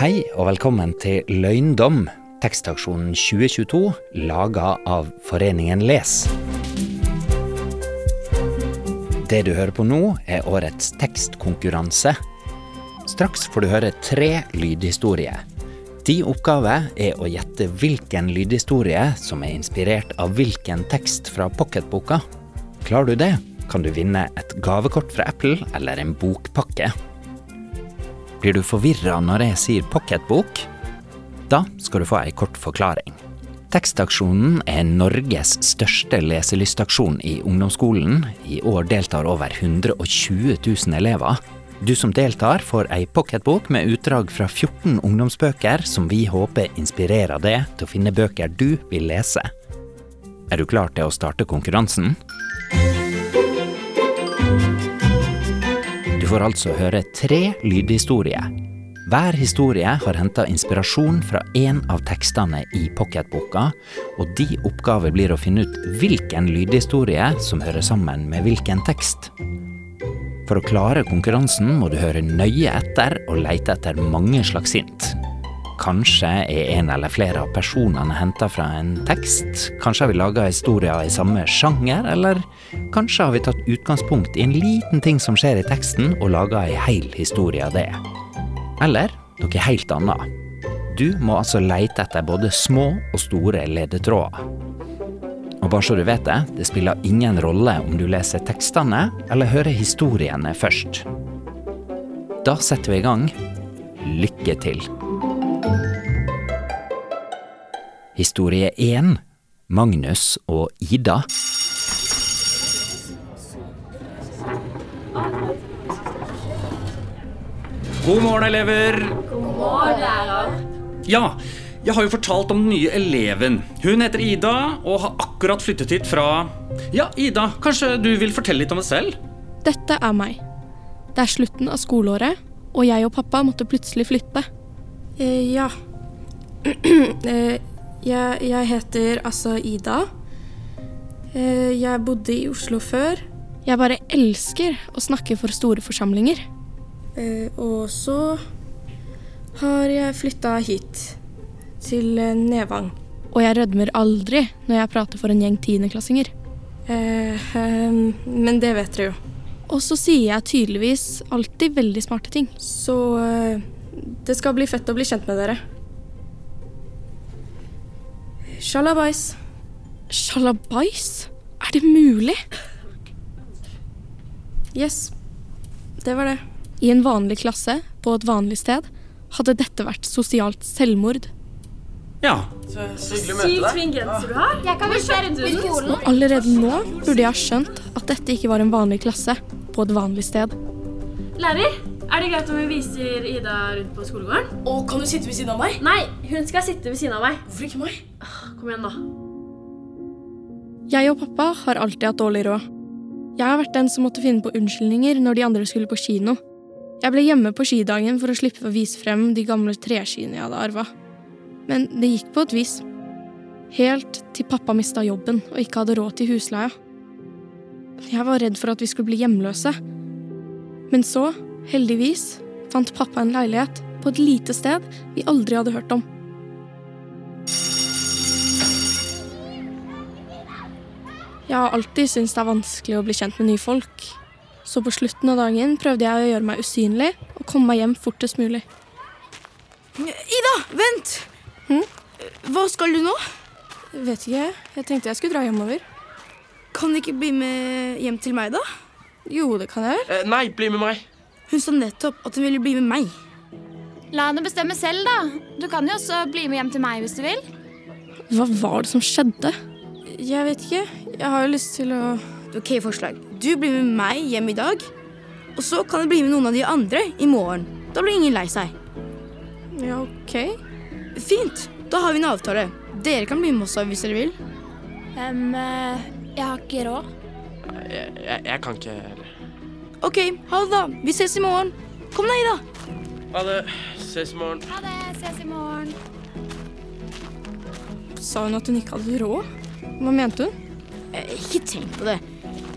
Hei og velkommen til Løgndom, tekstaksjonen 2022, laga av Foreningen Les. Det du hører på nå, er årets tekstkonkurranse. Straks får du høre tre lydhistorier. Din oppgave er å gjette hvilken lydhistorie som er inspirert av hvilken tekst fra pocketboka. Klarer du det, kan du vinne et gavekort fra Apple eller en bokpakke. Blir du forvirra når jeg sier pocketbok? Da skal du få ei kort forklaring. Tekstaksjonen er Norges største leselystaksjon i ungdomsskolen. I år deltar over 120 000 elever. Du som deltar, får ei pocketbok med utdrag fra 14 ungdomsbøker som vi håper inspirerer deg til å finne bøker du vil lese. Er du klar til å starte konkurransen? Får altså høre tre lydhistorier. Hver historie har henta inspirasjon fra én av tekstene i pocketboka, og de oppgave blir å finne ut hvilken lydhistorie som hører sammen med hvilken tekst. For å klare konkurransen må du høre nøye etter og leite etter mange slags hint. Kanskje er en eller flere av personene henta fra en tekst. Kanskje har vi laga historier i samme sjanger, eller kanskje har vi tatt utgangspunkt i en liten ting som skjer i teksten, og laga ei heil historie av det. Eller noe helt annet. Du må altså leite etter både små og store ledetråder. Og bare så du vet det, det spiller ingen rolle om du leser tekstene eller hører historiene først. Da setter vi i gang. Lykke til. Historie 1. Magnus og Ida. God morgen, elever. God morgen, lærer. Ja, jeg har jo fortalt om den nye eleven. Hun heter Ida og har akkurat flyttet hit fra Ja, Ida, kanskje du vil fortelle litt om deg selv? Dette er meg. Det er slutten av skoleåret, og jeg og pappa måtte plutselig flytte. Eh, ja. eh, jeg, jeg heter altså Ida. Eh, jeg bodde i Oslo før. Jeg bare elsker å snakke for store forsamlinger. Eh, og så har jeg flytta hit. Til eh, Nevang. Og jeg rødmer aldri når jeg prater for en gjeng tiendeklassinger. Eh, eh, men det vet dere jo. Og så sier jeg tydeligvis alltid veldig smarte ting. Så eh, det skal bli fett å bli kjent med dere. Sjalabais. Sjalabais? Er det mulig? Yes. Det var det. I en vanlig klasse, på et vanlig sted, hadde dette vært sosialt selvmord. Ja. Sykt fin genser du har. Jeg kan deg rundt på skolen. Og allerede nå burde jeg ha skjønt at dette ikke var en vanlig klasse, på et vanlig sted. Lærer, er det greit om vi viser Ida rundt på skolegården? Og kan du sitte ved siden av meg? Nei, hun skal sitte ved siden av meg. Hvorfor ikke meg? Kom igjen, da. Jeg og pappa har alltid hatt dårlig råd. Jeg har vært den som måtte finne på unnskyldninger når de andre skulle på kino. Jeg ble hjemme på skidagen for å slippe å vise frem de gamle treskiene jeg hadde arva. Men det gikk på et vis. Helt til pappa mista jobben og ikke hadde råd til husleia. Jeg var redd for at vi skulle bli hjemløse. Men så, heldigvis, fant pappa en leilighet på et lite sted vi aldri hadde hørt om. Jeg har alltid syntes det er vanskelig å bli kjent med nye folk. Så på slutten av dagen prøvde jeg å gjøre meg usynlig og komme meg hjem fortest mulig. Ida, vent! Hm? Hva skal du nå? Vet ikke. Jeg tenkte jeg skulle dra hjemover. Kan du ikke bli med hjem til meg, da? Jo, det kan jeg vel. Eh, nei, bli med meg. Hun sa nettopp at hun ville bli med meg. La henne bestemme selv, da. Du kan jo også bli med hjem til meg hvis du vil. Hva var det som skjedde? Jeg vet ikke. Jeg har jo lyst til å Ok, forslag. Du blir med meg hjem i dag. Og så kan du bli med noen av de andre i morgen. Da blir ingen lei seg. Ja, OK. Fint. Da har vi en avtale. Dere kan bli med oss hvis dere vil. Um, jeg har ikke råd. Jeg, jeg, jeg kan ikke. Ok, ha det, da. Vi ses i morgen. Kom deg, Ida. Ha det. Ses i morgen. Ha det. Ses i morgen. Sa hun at hun ikke hadde råd? Hva mente hun? Eh, ikke tenk på det.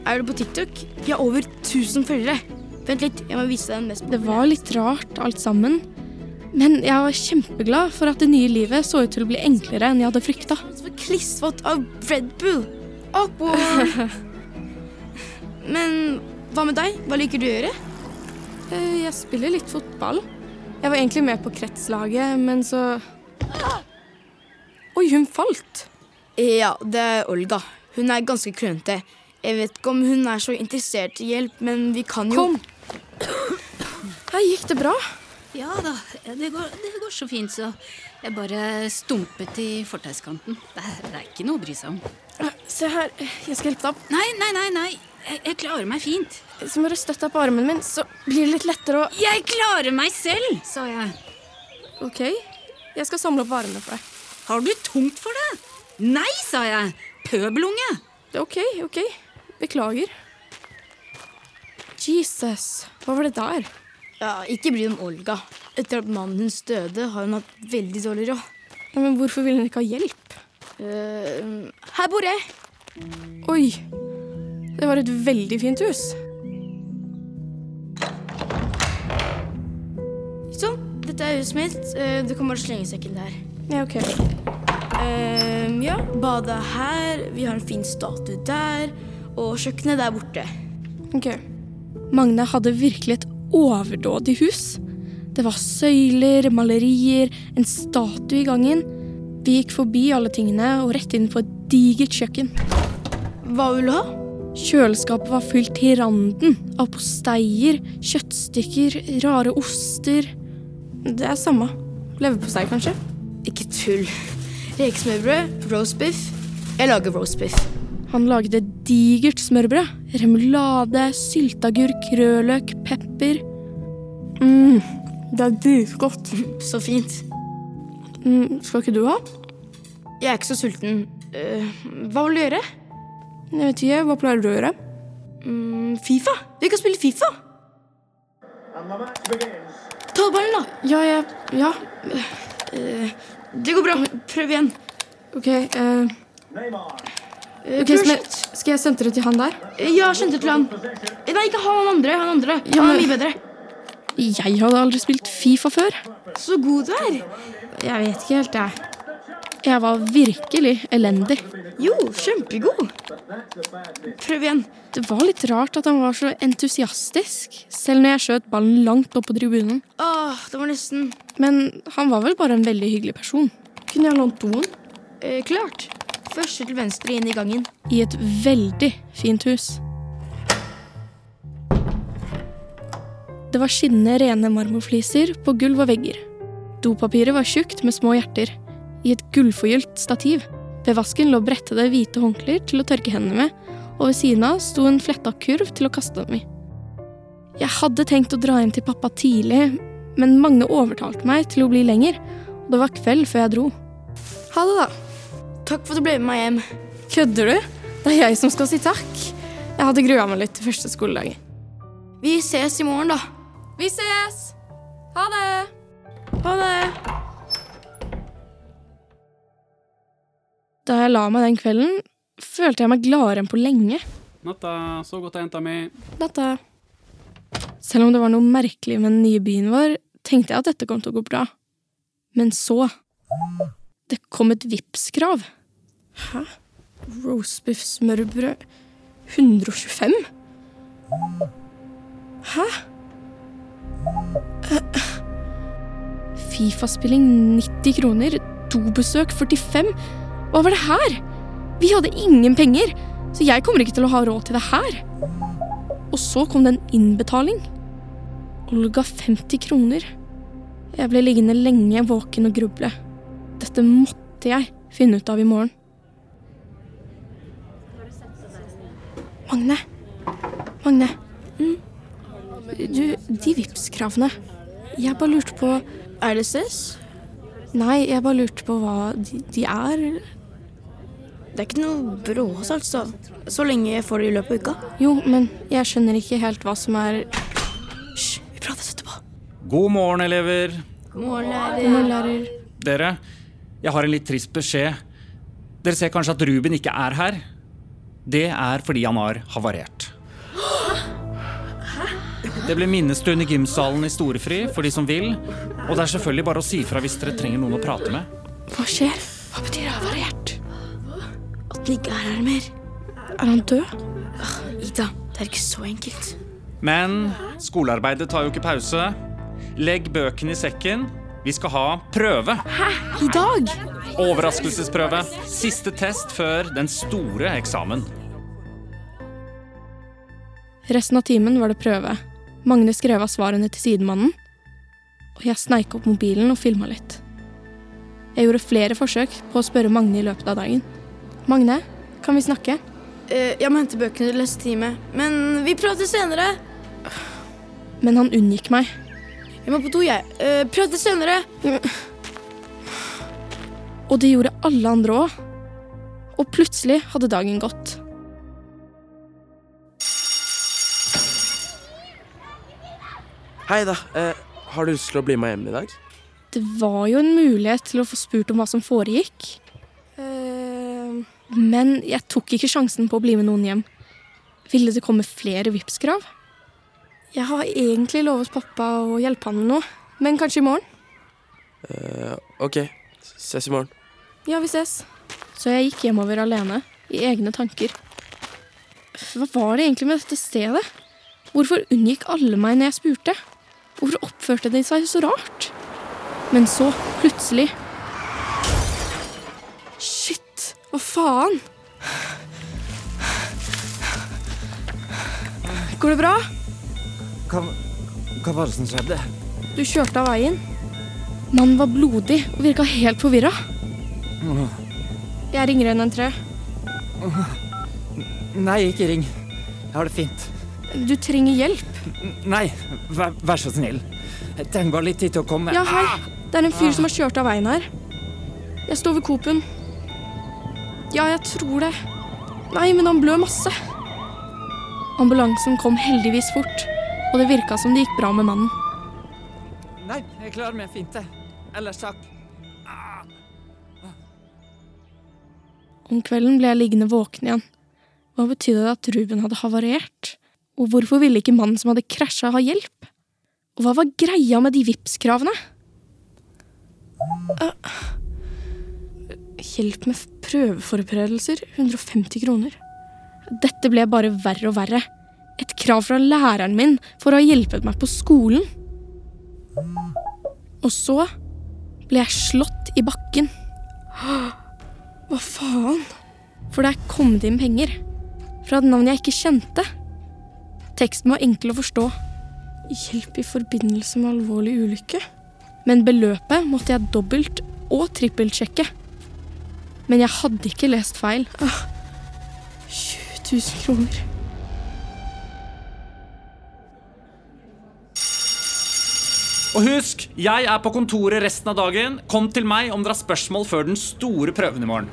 Er du på TikTok? Vi har over 1000 følgere. Vent litt, jeg må vise deg den mest Det var litt rart alt sammen. Men jeg var kjempeglad for at det nye livet så ut til å bli enklere enn jeg hadde frykta. Så klissvått av Red Bull. Awkward. Men hva med deg? Hva liker du å gjøre? Eh, Jeg spiller litt fotball. Jeg var egentlig med på kretslaget, men så Oi, hun falt. Ja, det er Olga. Hun er ganske klønete. Jeg vet ikke om hun er så interessert i hjelp, men vi kan jo Kom. Her gikk det bra. Ja da, det går, det går så fint, så jeg bare stumpet i fortauskanten. Det, er- det er ikke noe å bry seg om. Eh, Se her, jeg skal hjelpe deg opp. Nei, nei, nei, nei. Jeg, jeg klarer meg fint. Så må du støtte deg på armen min, så blir det litt lettere å Jeg klarer meg selv, sa jeg. OK, jeg skal samle opp varene for deg. Har du tungt for det? Nei, sa jeg. Pøbelunge. Det er OK, OK. Beklager. Jesus, hva var det der? Ja, Ikke bry deg om Olga. Etter at mannen hennes døde, har hun hatt veldig dårlig råd. Ja, Men hvorfor vil hun ikke ha hjelp? Uh, her bor jeg. Oi, det var et veldig fint hus. Sånn, dette er huset mitt. Eh, du kan bare slenge sekken der. Ja, OK. Um, ja, badet er her. Vi har en fin statue der. Og kjøkkenet der borte. ok. Magne hadde virkelig et overdådig hus. Det var søyler, malerier, en statue i gangen. Vi gikk forbi alle tingene og rett inn på et digert kjøkken. Hva vil du ha? Kjøleskapet var fylt til randen av posteier, kjøttstykker, rare oster. Det er samme. Leverpostei, kanskje? Ikke tull. Rekesmørbrød, roastbiff. Jeg lager roastbiff. Han laget et digert smørbrød. Remulade, sylteagurk, rødløk, pepper. mm, det er dritgodt. Så fint. Mm, skal ikke du ha? Jeg er ikke så sulten. Uh, hva vil du gjøre? Jeg vet ikke. Hva pleier du å gjøre? Mm, Fifa. Vi kan spille Fifa. Ta ballen, da. Ja, jeg Ja, Eh, det går bra. Prøv igjen. OK. Uh, okay skal jeg sentre til han der? Ja, Ja, skjønte til han. Eh, Nei, ikke han andre. Han andre. Ja, Han er mye bedre. Jeg hadde aldri spilt Fifa før. Så god du er. Jeg vet ikke helt, jeg. Jeg var virkelig elendig. Jo, kjempegod. Prøv igjen. Det var litt rart at han var så entusiastisk, selv når jeg skjøt ballen langt opp på tribunen. Åh, det var nesten. Men han var vel bare en veldig hyggelig person. Kunne jeg lånt doen? Eh, klart. Første til venstre inn i gangen. I et veldig fint hus. Det var skinnende rene marmorfliser på gulv og vegger. Dopapiret var tjukt med små hjerter, i et gullforgylt stativ. Ved vasken lå brettede hvite håndklær til å tørke hendene med, og ved siden av sto en fletta kurv til å kaste dem i. Jeg hadde tenkt å dra hjem til pappa tidlig, men Magne overtalte meg til å bli lenger, og det var kveld før jeg dro. Ha det, da. Takk for at du ble med meg hjem. Kødder du? Det er jeg som skal si takk. Jeg hadde grua meg litt til første skoledag. Vi ses i morgen, da. Vi ses! Ha det! Ha det. Da jeg la meg den kvelden, følte jeg meg gladere enn på lenge. Natta, så godt, jenta mi. Natta. Selv om det var noe merkelig med den nye byen vår, tenkte jeg at dette kom til å gå bra. Men så Det kom et Vipps-krav. Hæ? Roastbiff smørbrød 125? Hæ? Fifa-spilling 90 kroner, dobesøk 45. Hva var det her? Vi hadde ingen penger, så jeg kommer ikke til å ha råd til det her. Og så kom det en innbetaling. Olga 50 kroner. Jeg ble liggende lenge våken og gruble. Dette måtte jeg finne ut av i morgen. Magne. Magne. Mm. Du, de Vipps-kravene. Jeg bare lurte på Er det søs? Nei, jeg bare lurte på hva de, de er. Det er ikke noe brås, altså. Så lenge jeg får det i løpet av uka. Jo, men jeg skjønner ikke helt hva som er Hysj, vi prates etterpå. God morgen, elever. God morgen, lærer. God morgen, lærer. Dere, jeg har en litt trist beskjed. Dere ser kanskje at Ruben ikke er her. Det er fordi han har havarert. Det blir minnestund i gymsalen i storefri for de som vil. Og det er selvfølgelig bare å si fra hvis dere trenger noen å prate med. Hva skjer? Ikke er her mer. Er han død? Ida, det er ikke så enkelt. Men skolearbeidet tar jo ikke pause. Legg bøkene i sekken. Vi skal ha prøve. Hæ? I dag? Overraskelsesprøve. Siste test før den store eksamen. Resten av timen var det prøve. Magne skrev av svarene til sidemannen. Og jeg sneik opp mobilen og filma litt. Jeg gjorde flere forsøk på å spørre Magne i løpet av dagen. Magne, kan vi snakke? Eh, jeg må hente bøkene til neste time. Men vi prater senere. Men han unngikk meg. Jeg må på do, jeg. Uh, prater senere. Og det gjorde alle andre òg. Og plutselig hadde dagen gått. Hei, da. Eh, har du lyst til å bli med hjem i dag? Det var jo en mulighet til å få spurt om hva som foregikk. Men jeg tok ikke sjansen på å bli med noen hjem. Ville det komme flere Vipps-krav? Jeg har egentlig lovet pappa å hjelpe han med noe, men kanskje i morgen? Uh, OK. Ses i morgen. Ja, vi ses. Så jeg gikk hjemover alene, i egne tanker. Hva var det egentlig med dette stedet? Hvorfor unngikk alle meg når jeg spurte? Hvorfor oppførte de seg så rart? Men så, plutselig hva faen? Går det bra? Hva, hva var det som skjedde? Du kjørte av veien. Mannen var blodig og virka helt forvirra. Jeg ringer 113. Nei, ikke ring. Jeg har det fint. Du trenger hjelp. Nei, vær, vær så snill. Jeg trenger bare litt tid til å komme. Ja, hei. Det er en fyr som har kjørt av veien her. Jeg står ved Coop-en. Ja, jeg tror det. Nei, men han blør masse. Ambulansen kom heldigvis fort, og det virka som det gikk bra med mannen. Nei, jeg klarer meg fint, det. Ellers takk. Om kvelden ble jeg liggende våken igjen. Hva betydde det at Ruben hadde havarert? Og hvorfor ville ikke mannen som hadde krasja, ha hjelp? Og hva var greia med de Vipps-kravene? Øh. Hjelp med prøveforberedelser. 150 kroner. Dette ble bare verre og verre. Et krav fra læreren min for å ha hjulpet meg på skolen. Og så ble jeg slått i bakken. Hva faen? For der kom det inn penger. Fra et navn jeg ikke kjente. Teksten var enkel å forstå. Hjelp i forbindelse med alvorlig ulykke. Men beløpet måtte jeg dobbelt og trippelsjekke. Men jeg hadde ikke lest feil. Ah, 20 000 kroner. Og husk, jeg er på kontoret resten av dagen. Kom til meg om dere har spørsmål før den store prøven i morgen.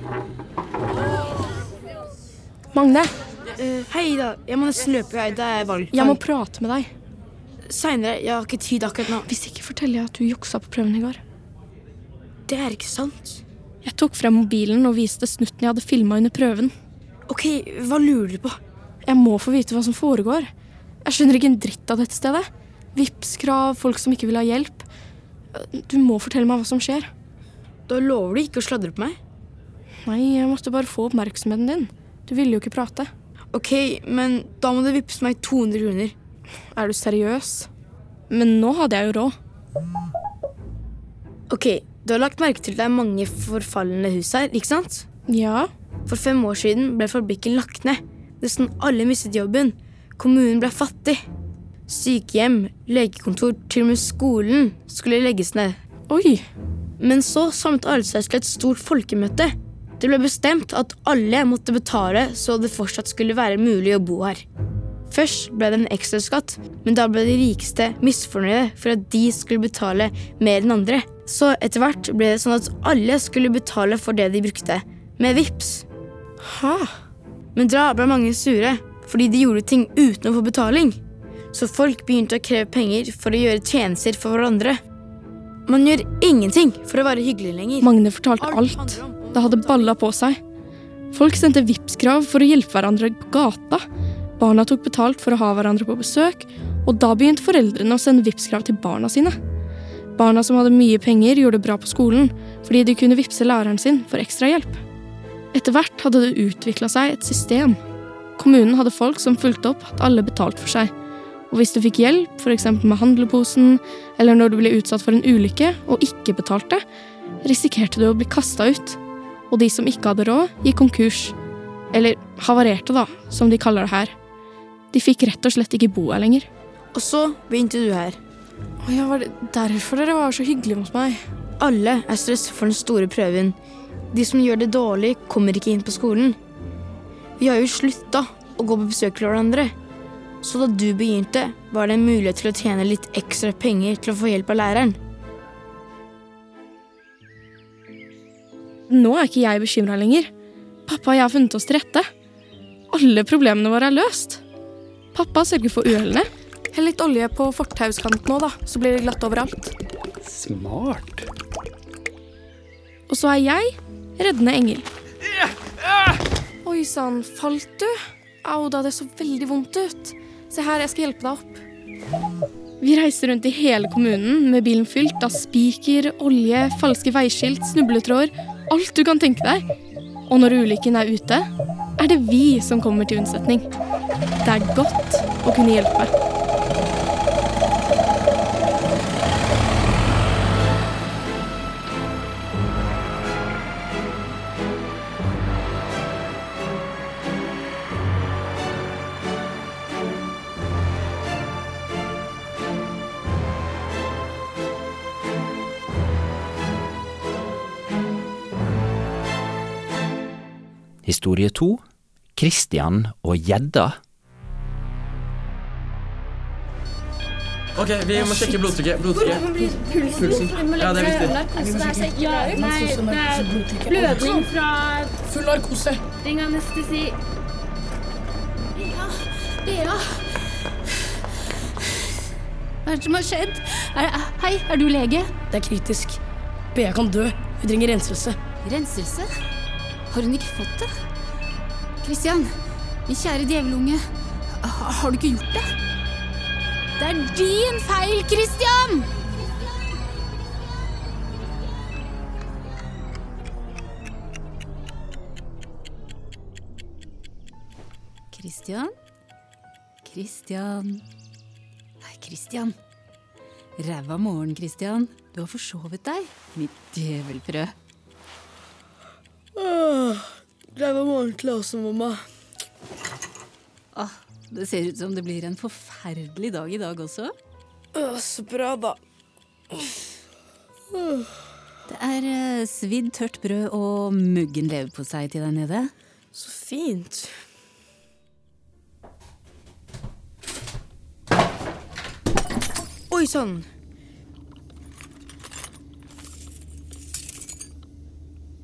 Magne, Uh, hei, da. Jeg må nesten løpe. Jeg. Det er valgfag. jeg må prate med deg. Seinere. Jeg har ikke tid akkurat nå. Hvis ikke forteller jeg at du juksa på prøven i går. Det er ikke sant. Jeg tok frem mobilen og viste snutten jeg hadde filma under prøven. Ok, hva lurer du på? Jeg må få vite hva som foregår. Jeg skjønner ikke en dritt av dette stedet. Vipps-krav, folk som ikke vil ha hjelp. Du må fortelle meg hva som skjer. Da lover du ikke å sladre på meg? Nei, jeg måtte bare få oppmerksomheten din. Du ville jo ikke prate. Ok, men da må du vippse meg 200 kroner. Er du seriøs? Men nå hadde jeg jo råd. Ok, du har lagt merke til at det er mange forfalne hus her, ikke sant? Ja, For fem år siden ble fabrikken lagt ned. Nesten alle mistet jobben. Kommunen ble fattig. Sykehjem, legekontor, til og med skolen skulle legges ned. oi. Men så samlet alle seg til et stort folkemøte. Det ble bestemt at alle måtte betale så det fortsatt skulle være mulig å bo her. Først ble det en ekstraskatt, men da ble de rikeste misfornøyde for at de skulle betale mer enn andre. Så etter hvert ble det sånn at alle skulle betale for det de brukte, med VIPS. Ha? Men da ble mange sure, fordi de gjorde ting uten å få betaling. Så folk begynte å kreve penger for å gjøre tjenester for hverandre. Man gjør ingenting for å være hyggelig lenger. Magne fortalte alt. Det hadde balla på seg. Folk sendte Vipps-krav for å hjelpe hverandre på gata. Barna tok betalt for å ha hverandre på besøk, Og da begynte foreldrene å sende Vipps-krav til barna sine. Barna som hadde mye penger, gjorde det bra på skolen fordi de kunne vippse læreren sin for ekstrahjelp. Etter hvert hadde det utvikla seg et system. Kommunen hadde folk som fulgte opp at alle betalte for seg. Og hvis du fikk hjelp, f.eks. med handleposen, eller når du ble utsatt for en ulykke og ikke betalte, risikerte du å bli kasta ut. Og de som ikke hadde råd, gikk konkurs. Eller havarerte, da, som de kaller det her. De fikk rett og slett ikke bo her lenger. Og så begynte du her. Å ja, var det derfor dere var så hyggelige mot meg? Alle er stresset for den store prøven. De som gjør det dårlig, kommer ikke inn på skolen. Vi har jo slutta å gå på besøk til hverandre. Så da du begynte, var det en mulighet til å tjene litt ekstra penger til å få hjelp av læreren. Nå er ikke jeg bekymra lenger. Pappa og jeg har funnet oss til rette. Alle problemene våre er løst. Pappa sørger for uhellene. Hell litt olje på fortauskanten nå, da, så blir det glatt overalt. Smart. Og så er jeg reddende engel. Oi sann, falt du? Au da, det så veldig vondt ut. Se her, jeg skal hjelpe deg opp. Vi reiser rundt i hele kommunen med bilen fylt av spiker, olje, falske veiskilt, snubletråder, alt du kan tenke deg. Og når ulykken er ute, er det vi som kommer til unnsetning. Det er godt å kunne hjelpe. Historie to Christian og gjedda. Ok, vi må sjekke blodtrykket. blodtrykket. Pulsen. Ja, det er viktig. Ja, nei, det er blødning fra Full narkose. Ring anestesi. Bea, Bea. Hva er det som har skjedd? Er, hei, er du lege? Det er kritisk. Bea kan dø. Hun trenger renselse. Renselse? Har hun ikke fått det? Christian, min kjære djevelunge. Har du ikke gjort det? Det er din feil, Christian! Christian? Christian Nei, Christian. Ræva morgen, Christian. Du har forsovet deg, mitt djevelfrø. Det var morgen til oss, mamma. Ah, det ser ut som det blir en forferdelig dag i dag også. Åh, så bra, da. Det er eh, svidd tørt brød og muggen leverpostei til deg nede. Så fint. Oi sann!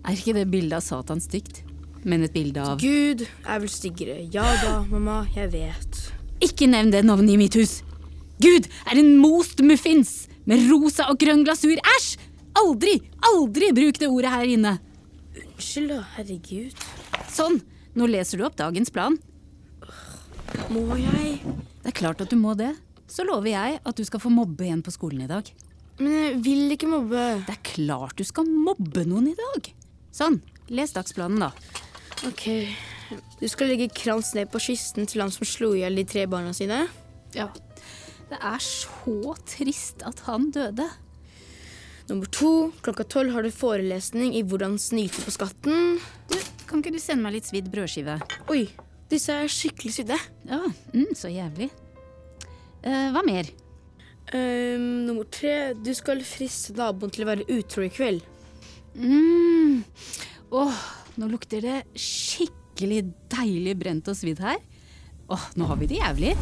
Er ikke det bildet av Satan stygt? Men et bilde av Gud er vel styggere. Ja da, mamma, jeg vet. Ikke nevn det navnet i mitt hus! Gud er en most muffins med rosa og grønn glasur. Æsj! Aldri, aldri bruk det ordet her inne. Unnskyld, da. Herregud. Sånn, nå leser du opp dagens plan. Må jeg? Det er klart at du må det. Så lover jeg at du skal få mobbe igjen på skolen i dag. Men jeg vil ikke mobbe. Det er klart du skal mobbe noen i dag. Sånn, les dagsplanen, da. Ok. Du skal legge krans ned på kisten til han som slo i hjel de tre barna sine. Ja. Det er så trist at han døde. Nummer to. Klokka tolv har du forelesning i hvordan snyte på skatten. Du, kan ikke du sende meg litt svidd brødskive? Oi, disse er skikkelig svidde. Ja, mm, så jævlig. Eh, hva mer? Um, nummer tre. Du skal friste naboen til å være utro i kveld. Mm. Åh, nå lukter det skikkelig deilig brent og svidd her. Åh, nå har vi det jævlig.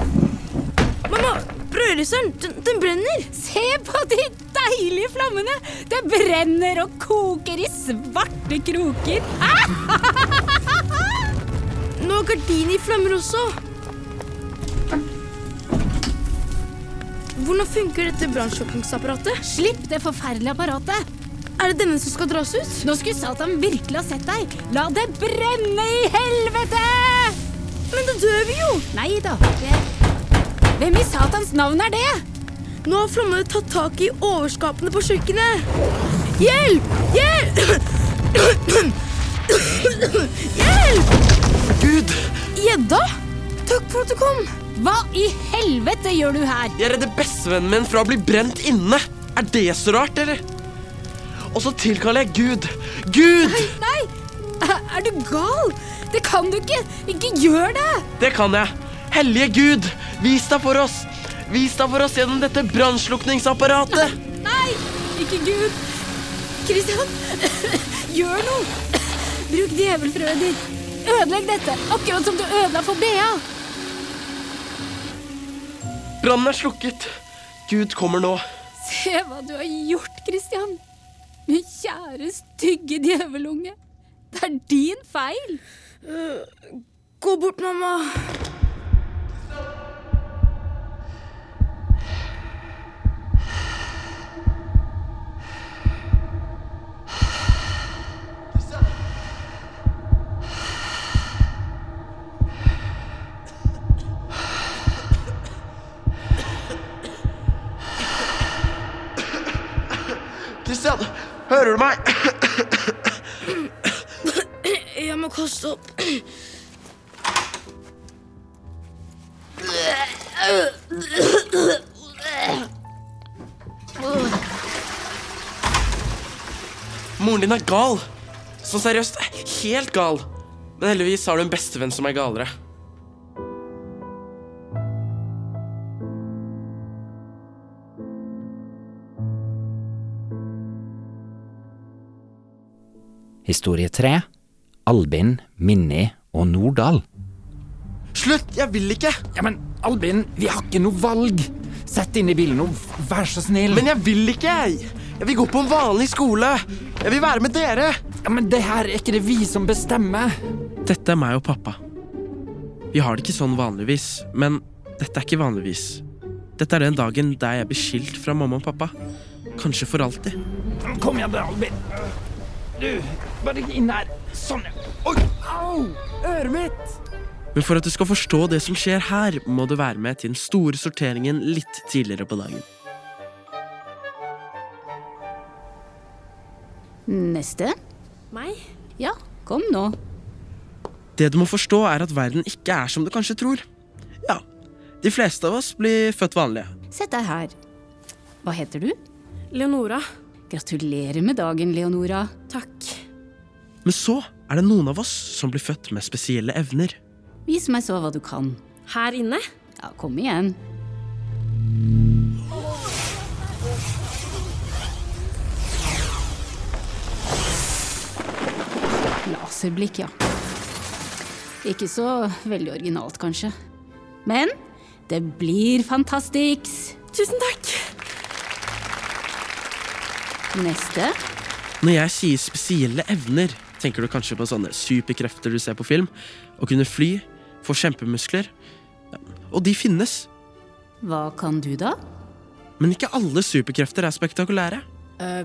Mamma! Brødristeren! Den, den brenner! Se på de deilige flammene! Det brenner og koker i svarte kroker. Nå er gardinen i flammer også. Hvordan funker dette brannslukningsapparatet? Slipp det forferdelige apparatet! Er det denne som skal dras ut? Nå skulle Satan virkelig ha sett deg. La det brenne i helvete! Men da dør vi jo! Nei da. Hvem i satans navn er det? Nå har flammene tatt tak i overskapene på kjøkkenet. Hjelp! Hjelp! Hjelp! Gud! Gjedda? Takk for at du kom. Hva i helvete gjør du her? Jeg redder bestevennen min fra å bli brent inne. Er det så rart, eller? Og så tilkaller jeg Gud. Gud! Nei! nei! Er du gal? Det kan du ikke! Ikke gjør det! Det kan jeg. Hellige Gud, vis deg for oss. Vis deg for oss gjennom dette brannslukningsapparatet. Nei! Ikke Gud! Kristian, gjør noe! Bruk djevelfrøet ditt. Ødelegg dette, akkurat som du ødela for Bea. Brannen er slukket. Gud kommer nå. Se hva du har gjort, Kristian. Min kjære, stygge djevelunge. Det er din feil. Gå bort, mamma. Hører du meg? Jeg må kaste opp. Moren din er gal. Så seriøst, helt gal. Men heldigvis har du en bestevenn som er galere. Historie tre Albin, Minni og Nordahl. Slutt! Jeg vil ikke! Ja, men Albin, vi har ikke noe valg. Sett inn i bilen nå, vær så snill. Men jeg vil ikke! Jeg vil gå på en vanlig skole. Jeg vil være med dere. Ja, Men det her er ikke det vi som bestemmer. Dette er meg og pappa. Vi har det ikke sånn vanligvis, men dette er ikke vanligvis. Dette er den dagen der jeg blir skilt fra mamma og pappa. Kanskje for alltid. Kom igjen, Albin. Du, bare inn her. Sånn. Oi, au! Øret mitt! Men for at du skal forstå det som skjer her, må du være med til den store sorteringen litt tidligere på dagen. Neste. Meg? Ja, kom nå. Det du må forstå, er at verden ikke er som du kanskje tror. Ja, de fleste av oss blir født vanlige. Sett deg her. Hva heter du? Leonora. Gratulerer med dagen, Leonora. Takk. Men så er det noen av oss som blir født med spesielle evner. Vis meg så hva du kan. Her inne? Ja, kom igjen. Laserblikk, ja. Ikke så veldig originalt, kanskje. Men det blir fantastics. Tusen takk. Neste. Når jeg sier spesielle evner, tenker du kanskje på sånne superkrefter du ser på film. Å kunne fly, få kjempemuskler. Ja, Og de finnes. Hva kan du, da? Men ikke alle superkrefter er spektakulære. Uh,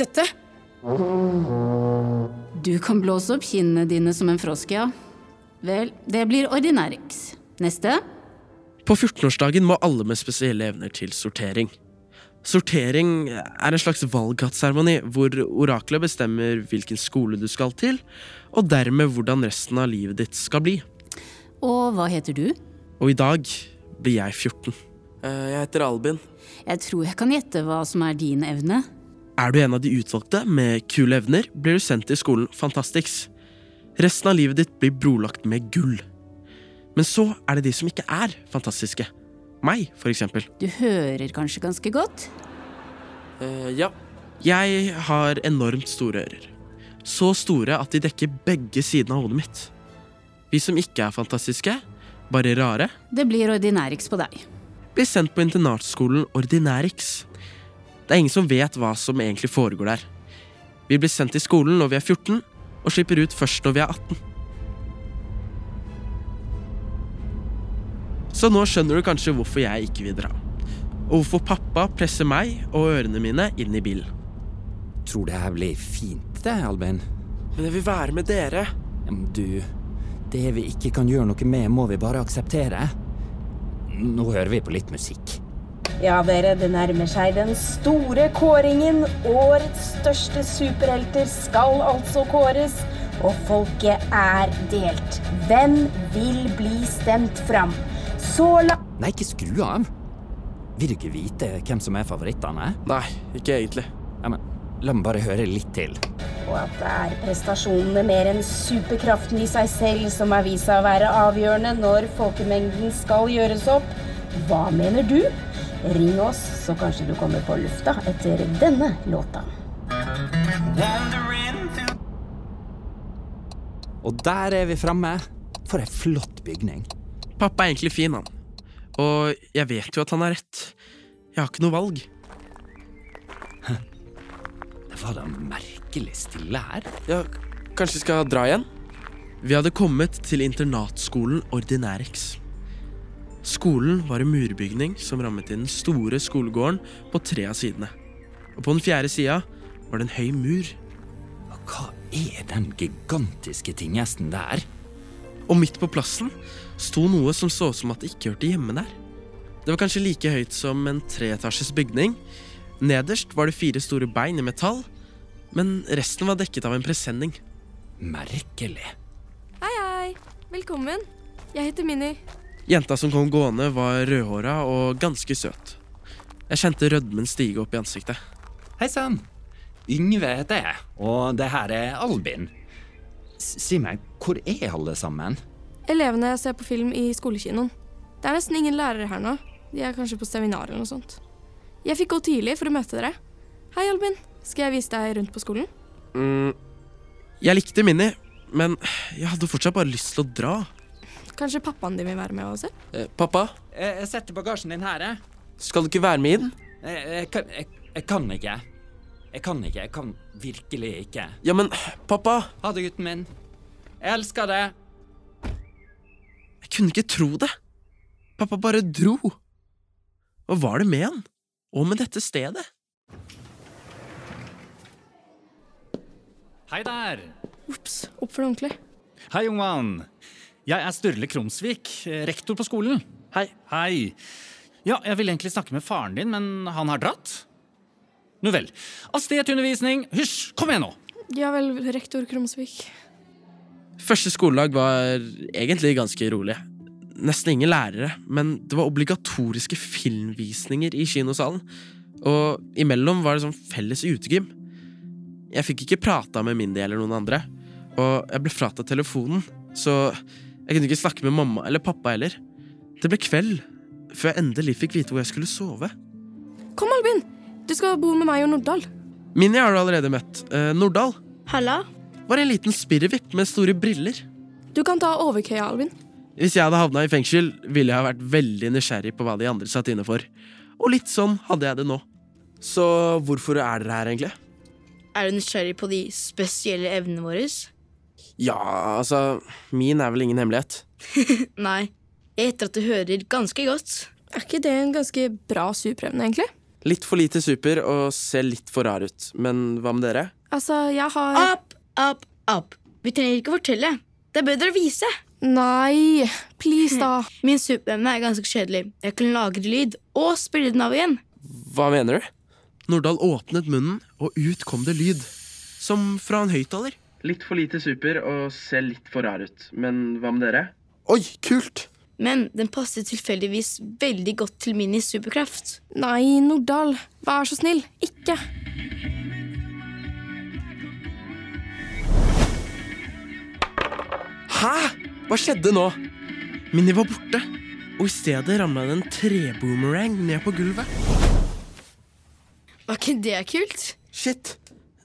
dette? Du kan blåse opp kinnene dine som en frosk, ja. Vel, det blir ordinærix. Neste. På 14-årsdagen må alle med spesielle evner til sortering. Sortering er en slags valgkattseremoni hvor oraklet bestemmer hvilken skole du skal til, og dermed hvordan resten av livet ditt skal bli. Og hva heter du? Og i dag blir jeg 14. Eh, Jeg heter Albin. Jeg tror jeg kan gjette hva som er din evne. Er du en av de utvalgte med kule evner, blir du sendt til skolen Fantastics. Resten av livet ditt blir brolagt med gull. Men så er det de som ikke er fantastiske. Meg, for eksempel. Du hører kanskje ganske godt? Uh, ja. Jeg har enormt store ører. Så store at de dekker begge sidene av hodet mitt. Vi som ikke er fantastiske, bare rare, Det blir ordinærix på deg. blir sendt på internatskolen Ordinærix. Det er ingen som vet hva som egentlig foregår der. Vi blir sendt til skolen når vi er 14, og slipper ut først når vi er 18. Så nå skjønner du kanskje hvorfor jeg ikke vil dra. Og hvorfor pappa presser meg og ørene mine inn i bilen. Tror det her blir fint, det, Albin. Men jeg vil være med dere. Men Du, det vi ikke kan gjøre noe med, må vi bare akseptere. nå hører vi på litt musikk. Ja, dere, det nærmer seg den store kåringen. Årets største superhelter skal altså kåres. Og folket er delt. Hvem vil bli stemt fram? Så la... Nei, ikke skru av. Vil du ikke vite hvem som er favorittene? Nei, ikke egentlig. Ja, men La meg bare høre litt til. Og at det er prestasjonene mer enn superkraften i seg selv som har vist seg å være avgjørende når folkemengden skal gjøres opp. Hva mener du? Ring oss, så kanskje du kommer på lufta etter denne låta. Og der er vi framme. For ei flott bygning. Pappa er egentlig fin, han. Og jeg vet jo at han har rett. Jeg har ikke noe valg. Det var da merkelig stille her. Ja, kanskje vi skal dra igjen? Vi hadde kommet til internatskolen Ordinærex. Skolen var en murbygning som rammet inn den store skolegården på tre av sidene. Og på den fjerde sida var det en høy mur. Og hva er den gigantiske tinghesten der? Og midt på plassen sto noe som så ut som at det ikke hørte hjemme der. Det var kanskje like høyt som en treetasjes bygning. Nederst var det fire store bein i metall, men resten var dekket av en presenning. Merkelig. Hei, hei. Velkommen. Jeg heter Minni. Jenta som kom gående, var rødhåra og ganske søt. Jeg kjente rødmen stige opp i ansiktet. Hei sann. Yngve heter jeg, og det her er Albin. Si meg, hvor er alle sammen? Elevene ser på film i skolekinoen. Det er nesten ingen lærere her nå. De er kanskje på seminar eller noe sånt. Jeg fikk gå tidlig for å møte dere. Hei, Albin. Skal jeg vise deg rundt på skolen? Mm, jeg likte Minni, men jeg hadde fortsatt bare lyst til å dra. Kanskje pappaen din vil være med også? Eh, pappa, Jeg, jeg setter bagasjen din her, jeg. skal du ikke være med inn? Jeg, jeg, jeg, jeg kan ikke. Jeg kan ikke. Jeg kan virkelig ikke. Ja, men pappa Ha det, gutten min. Jeg elsker det. Jeg kunne ikke tro det. Pappa bare dro. Hva var det med han? Og med dette stedet? Hei der. Ops, oppfør deg ordentlig. Hei, ung mann. Jeg er Sturle Krumsvik, rektor på skolen. Hei. Hei. Ja, jeg ville egentlig snakke med faren din, men han har dratt. Nu vel. Astetundervisning. Hysj, kom igjen nå! Ja vel, rektor Krumsvik. Første skoledag var egentlig ganske rolig. Nesten ingen lærere, men det var obligatoriske filmvisninger i kinosalen. Og imellom var det sånn felles utegym. Jeg fikk ikke prata med Mindy eller noen andre, og jeg ble fratatt telefonen, så jeg kunne ikke snakke med mamma eller pappa heller. Det ble kveld, før jeg endelig fikk vite hvor jeg skulle sove. Kom, Albin! Du skal bo med meg og Nordahl. Minni har du allerede møtt. Eh, Nordahl Halla. var en liten spirrevipp med store briller. Du kan ta overkøya, Alvin. Hvis jeg hadde havna i fengsel, ville jeg ha vært veldig nysgjerrig på hva de andre satt inne for. Og litt sånn hadde jeg det nå. Så hvorfor er dere her, egentlig? Er du nysgjerrig på de spesielle evnene våre? Ja, altså Min er vel ingen hemmelighet. Nei. Jeg gjetter at du hører ganske godt. Er ikke det en ganske bra superevne, egentlig? Litt for lite super og ser litt for rar ut. Men hva med dere? Altså, jeg har Opp, opp, opp. Vi trenger ikke fortelle. Det er bedre å vise. Nei, please, da. Min superevne er ganske kjedelig. Jeg kan lagre lyd og spille den av igjen. Hva mener du? Nordahl åpnet munnen, og ut kom det lyd. Som fra en høyttaler. Litt for lite super og ser litt for rar ut. Men hva med dere? Oi, kult! Men den passer tilfeldigvis veldig godt til Minis superkraft. Nei, Nordahl. Vær så snill. Ikke. Hæ? Hva skjedde nå? Minni var borte, og i stedet ramla det en treboomerang ned på gulvet. Var ikke det kult? Shit.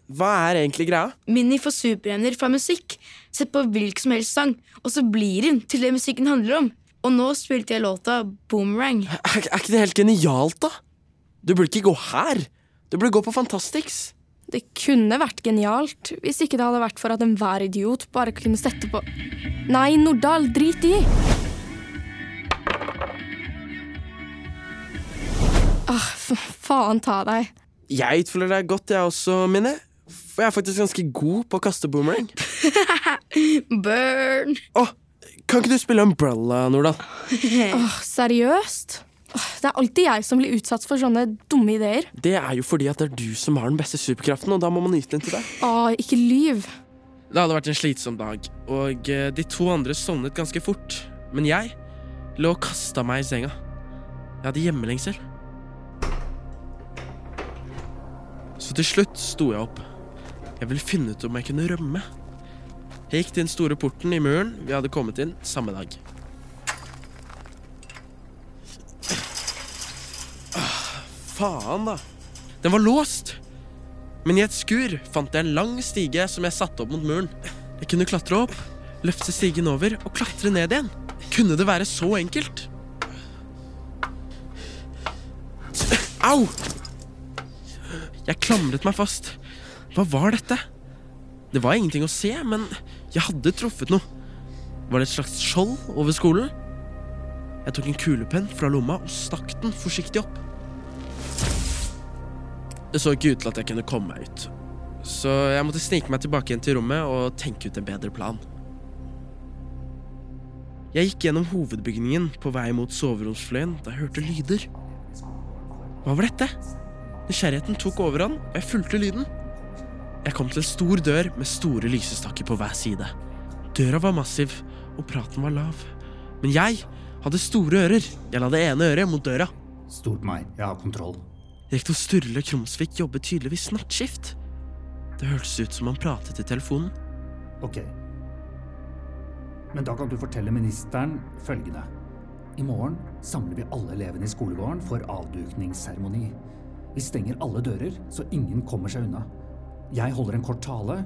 Hva er egentlig greia? Minni får superhender fra musikk. Sett på hvilken som helst sang, og så blir hun til det musikken handler om. Og nå spilte jeg låta Boomerang. Er, er ikke det helt genialt, da? Du burde ikke gå her. Du burde gå på Fantastics. Det kunne vært genialt hvis ikke det hadde vært for at enhver idiot bare kunne sette på Nei, Nordahl, drit i! Ah, faen ta deg. Jeg utfølger deg godt, jeg også, Minne. For jeg er faktisk ganske god på å kaste boomerang. Burn! Å, Kan ikke du spille Umbrella, Nordahl? Åh, seriøst? Det er alltid jeg som blir utsatt for sånne dumme ideer. Det er jo fordi at det er du som har den beste superkraften, og da må man yte den til deg. Åh, ikke lyv. Det hadde vært en slitsom dag, og eh, de to andre sovnet ganske fort. Men jeg lå og kasta meg i senga. Jeg hadde hjemmelengsel. Så til slutt sto jeg opp. Jeg ville finne ut om jeg kunne rømme. Jeg gikk til den store porten i muren vi hadde kommet inn samme dag. Ah, faen, da. Den var låst. Men i et skur fant jeg en lang stige som jeg satte opp mot muren. Jeg kunne klatre opp, løfte stigen over og klatre ned igjen. Kunne det være så enkelt? Au! Jeg klamret meg fast. Hva var dette? Det var ingenting å se, men jeg hadde truffet noe. Var det et slags skjold over skolen? Jeg tok en kulepenn fra lomma og stakk den forsiktig opp. Det så ikke ut til at jeg kunne komme meg ut, så jeg måtte snike meg tilbake igjen til rommet og tenke ut en bedre plan. Jeg gikk gjennom hovedbygningen på vei mot soveromsfløyen da jeg hørte lyder. Hva var dette? Nysgjerrigheten tok overhånd, og jeg fulgte lyden. Jeg kom til en stor dør med store lysestaker på hver side. Døra var massiv, og praten var lav. Men jeg hadde store ører. Jeg la det ene øret mot døra. Stol på meg, jeg har kontroll. Rektor Sturle Krumsvik jobbet tydeligvis nattskift. Det hørtes ut som han pratet i telefonen. Ok. Men da kan du fortelle ministeren følgende. I morgen samler vi alle elevene i skolegården for avdukningsseremoni. Vi stenger alle dører, så ingen kommer seg unna. Jeg holder en kort tale,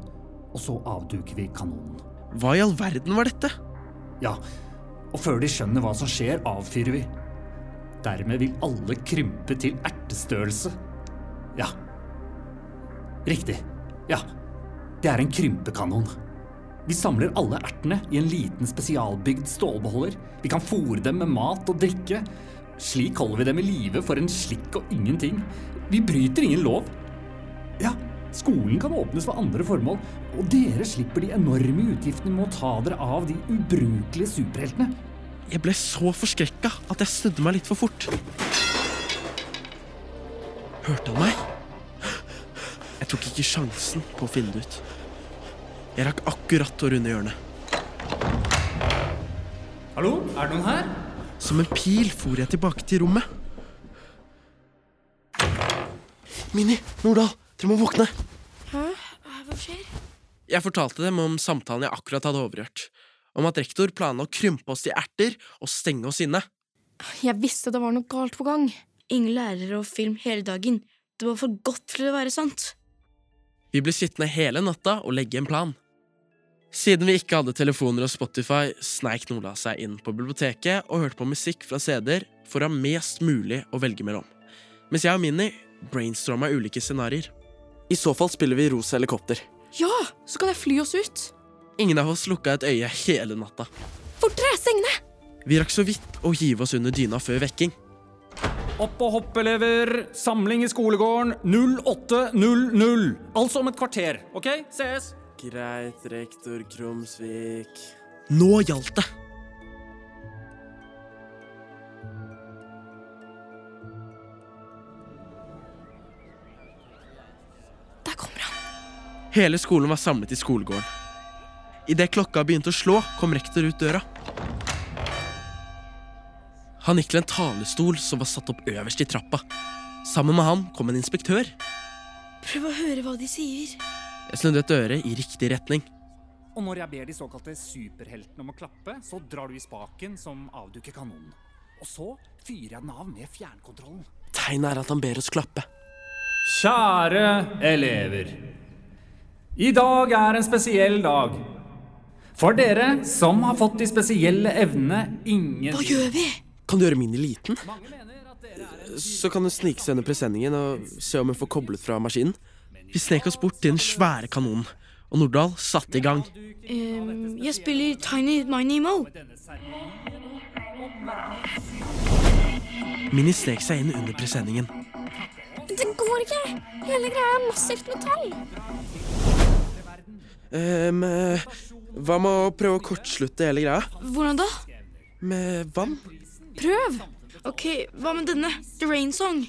og så avduker vi kanonen. Hva i all verden var dette? Ja, og før de skjønner hva som skjer, avfyrer vi. Dermed vil alle krympe til ertestørrelse. Ja. Riktig. Ja. Det er en krympekanon. Vi samler alle ertene i en liten spesialbygd stålbeholder. Vi kan fòre dem med mat og drikke. Slik holder vi dem i live for en slikk og ingenting. Vi bryter ingen lov. Ja, skolen kan åpnes for andre formål, og dere slipper de enorme utgiftene med å ta dere av de ubrukelige superheltene. Jeg ble så forskrekka at jeg snudde meg litt for fort. Hørte han meg? Jeg tok ikke sjansen på å finne det ut. Jeg rakk akkurat å runde hjørnet. Hallo, er det noen her? Som en pil for jeg tilbake til rommet. Mini, Nordahl, dere må våkne. Hæ? Hva skjer? Jeg fortalte dem om samtalen jeg akkurat hadde overhørt. Om at rektor planla å krympe oss til erter og stenge oss inne. Jeg visste det var noe galt på gang. Ingen lærere og film hele dagen. Det var for godt til å være sant. Vi ble sittende hele natta og legge en plan. Siden vi ikke hadde telefoner og Spotify, sneik Nola seg inn på biblioteket og hørte på musikk fra CD-er for å ha mest mulig å velge mellom. Mens jeg og Minni brainstorma ulike scenarioer. I så fall spiller vi Rosa helikopter. Ja, så kan jeg fly oss ut. Ingen av oss lukka et øye hele natta. Fortere, sengene! Vi rakk så vidt å hive oss under dyna før vekking. Opp og hopp, elever. Samling i skolegården 0800. Altså om et kvarter. OK? Sees. Greit, rektor Krumsvik. Nå gjaldt det! Hele skolen var samlet i skolegården. Idet klokka begynte å slå, kom rektor ut døra. Han gikk til en talestol som var satt opp øverst i trappa. Sammen med han kom en inspektør. Prøv å høre hva de sier. Jeg snudde et øre i riktig retning. Og når jeg ber de såkalte superheltene om å klappe, så drar du i spaken som avduker kanonen. Og så fyrer jeg den av med fjernkontrollen. Tegnet er at han ber oss klappe. Kjære elever. I dag er en spesiell dag. For dere som har fått de spesielle evnene ingen Hva gjør vi? Kan du gjøre min liten? Så kan du snike seg under presenningen og se om hun får koblet fra maskinen. Vi snek oss bort til den svære kanonen, og Nordahl satte i gang. Um, jeg spiller Tiny Miny Mo. Mini snek seg inn under presenningen. Det går ikke! Hele greia er massivt metall. Um, hva med å prøve å kortslutte hele greia? Hvordan da? Med vann? Prøv! Ok, hva med denne? The Rain Song.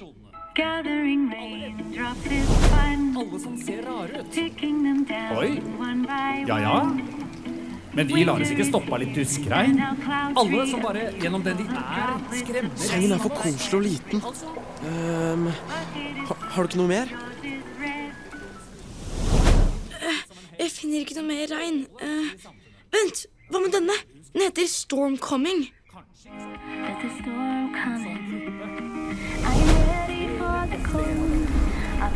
Alle som ser rare ut. Oi. Ja ja. Men vi lar oss ikke stoppe av litt duskregn. Alle som bare gjennom den de er, skremmer Sangen er for koselig og liten. Um, ha, har du ikke noe mer? Jeg finner ikke noe mer regn. Uh, vent, hva med denne? Den heter Storm Coming.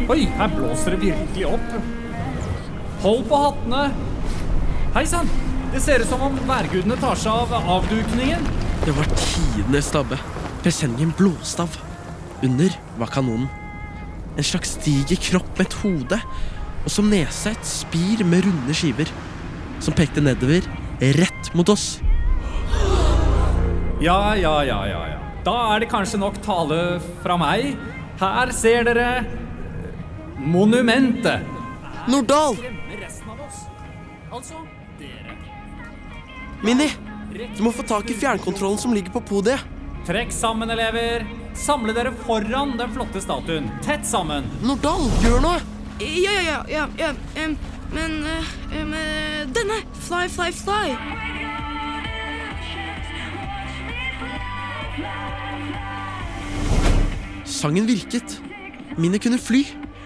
Oi, her blåser det virkelig opp. Hold på hattene. Hei sann! Det ser ut som om værgudene tar seg av avdukningen. Det var tidenes stabbe. Presenningen blåste av. Under var kanonen. En slags diger kropp med et hode, og som nesa et spir med runde skiver. Som pekte nedover, rett mot oss. Ja, ja, ja, ja, ja. Da er det kanskje nok tale fra meg. Her ser dere monumentet. Nordahl! Altså. Minni, du må få tak i fjernkontrollen som ligger på podiet. Trekk sammen, elever. Samle dere foran den flotte statuen. Tett sammen. Nordahl, gjør noe! Ja, ja, ja. ja, ja. Um, men uh, um, denne. Fly, fly, fly. Sangen virket. Minni kunne fly.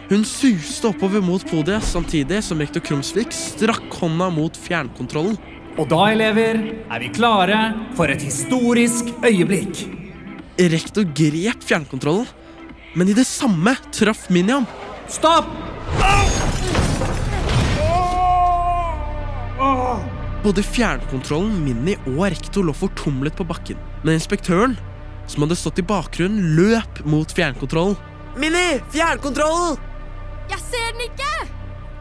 Hun suste oppover mot podiet samtidig som rektor Krumsvik strakk hånda mot fjernkontrollen. Og da, elever, er vi klare for et historisk øyeblikk. Rektor grep fjernkontrollen, men i det samme traff Miniam. Stopp! Både fjernkontrollen, Minni og rektor lå fortumlet på bakken. Men inspektøren, som hadde stått i bakgrunnen, løp mot fjernkontrollen. Minni! Fjernkontrollen! Jeg ser den ikke!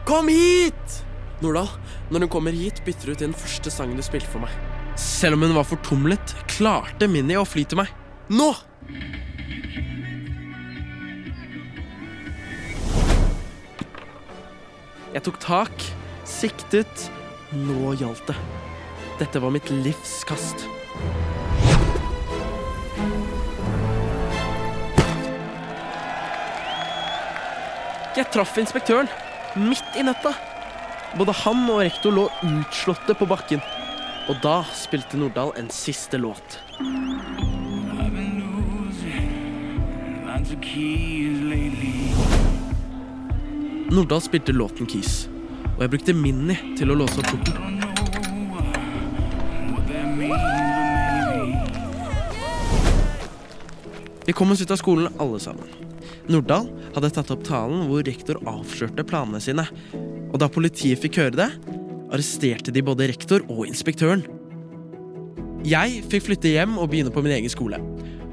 Kom hit! Nordahl, når hun kommer hit, bytter du til den første sangen du spilte for meg. Selv om hun var fortumlet, klarte Minni å fly til meg. Nå! Jeg tok tak, siktet. Nå gjaldt det. Dette var mitt livs kast. Jeg traff inspektøren midt i nøtta. Både han og rektor lå utslåtte på bakken. Og da spilte Nordahl en siste låt. Nordahl spilte låten Keys, og jeg brukte Minni til å låse opp porten. Vi kom oss ut av skolen alle sammen. Nordahl hadde tatt opp talen hvor rektor avslørte planene sine. Og da politiet fikk høre det, arresterte de både rektor og inspektøren. Jeg fikk flytte hjem og begynne på min egen skole.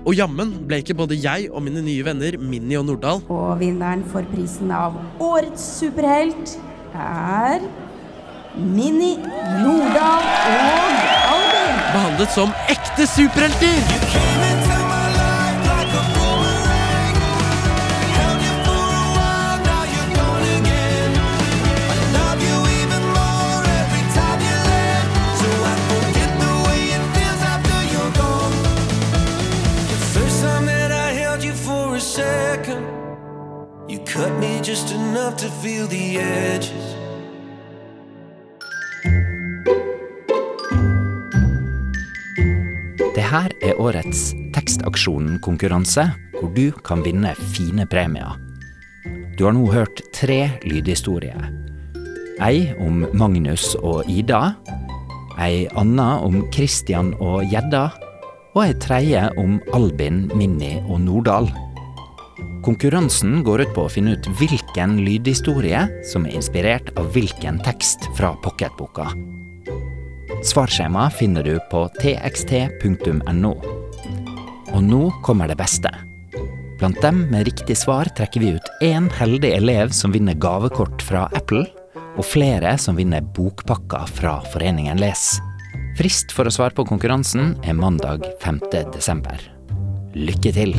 Og jammen ble ikke både jeg og mine nye venner Minni og Nordahl Og vinneren for prisen av Årets superhelt er Minni, Nordahl og Albin. behandlet som ekte superhelter! Just enough to feel the edges. Det her er årets Tekstaksjonen-konkurranse, hvor du kan vinne fine premier. Du har nå hørt tre lydhistorier. Ei om Magnus og Ida. Ei anna om Christian og Gjedda. Og ei tredje om Albin, Minni og Nordahl. Konkurransen går ut på å finne ut hvilken lydhistorie som er inspirert av hvilken tekst fra pocketboka. Svarskjema finner du på txt.no. Og nå kommer det beste. Blant dem med riktig svar trekker vi ut én heldig elev som vinner gavekort fra Apple, og flere som vinner bokpakker fra Foreningen Les. Frist for å svare på konkurransen er mandag 5. desember. Lykke til!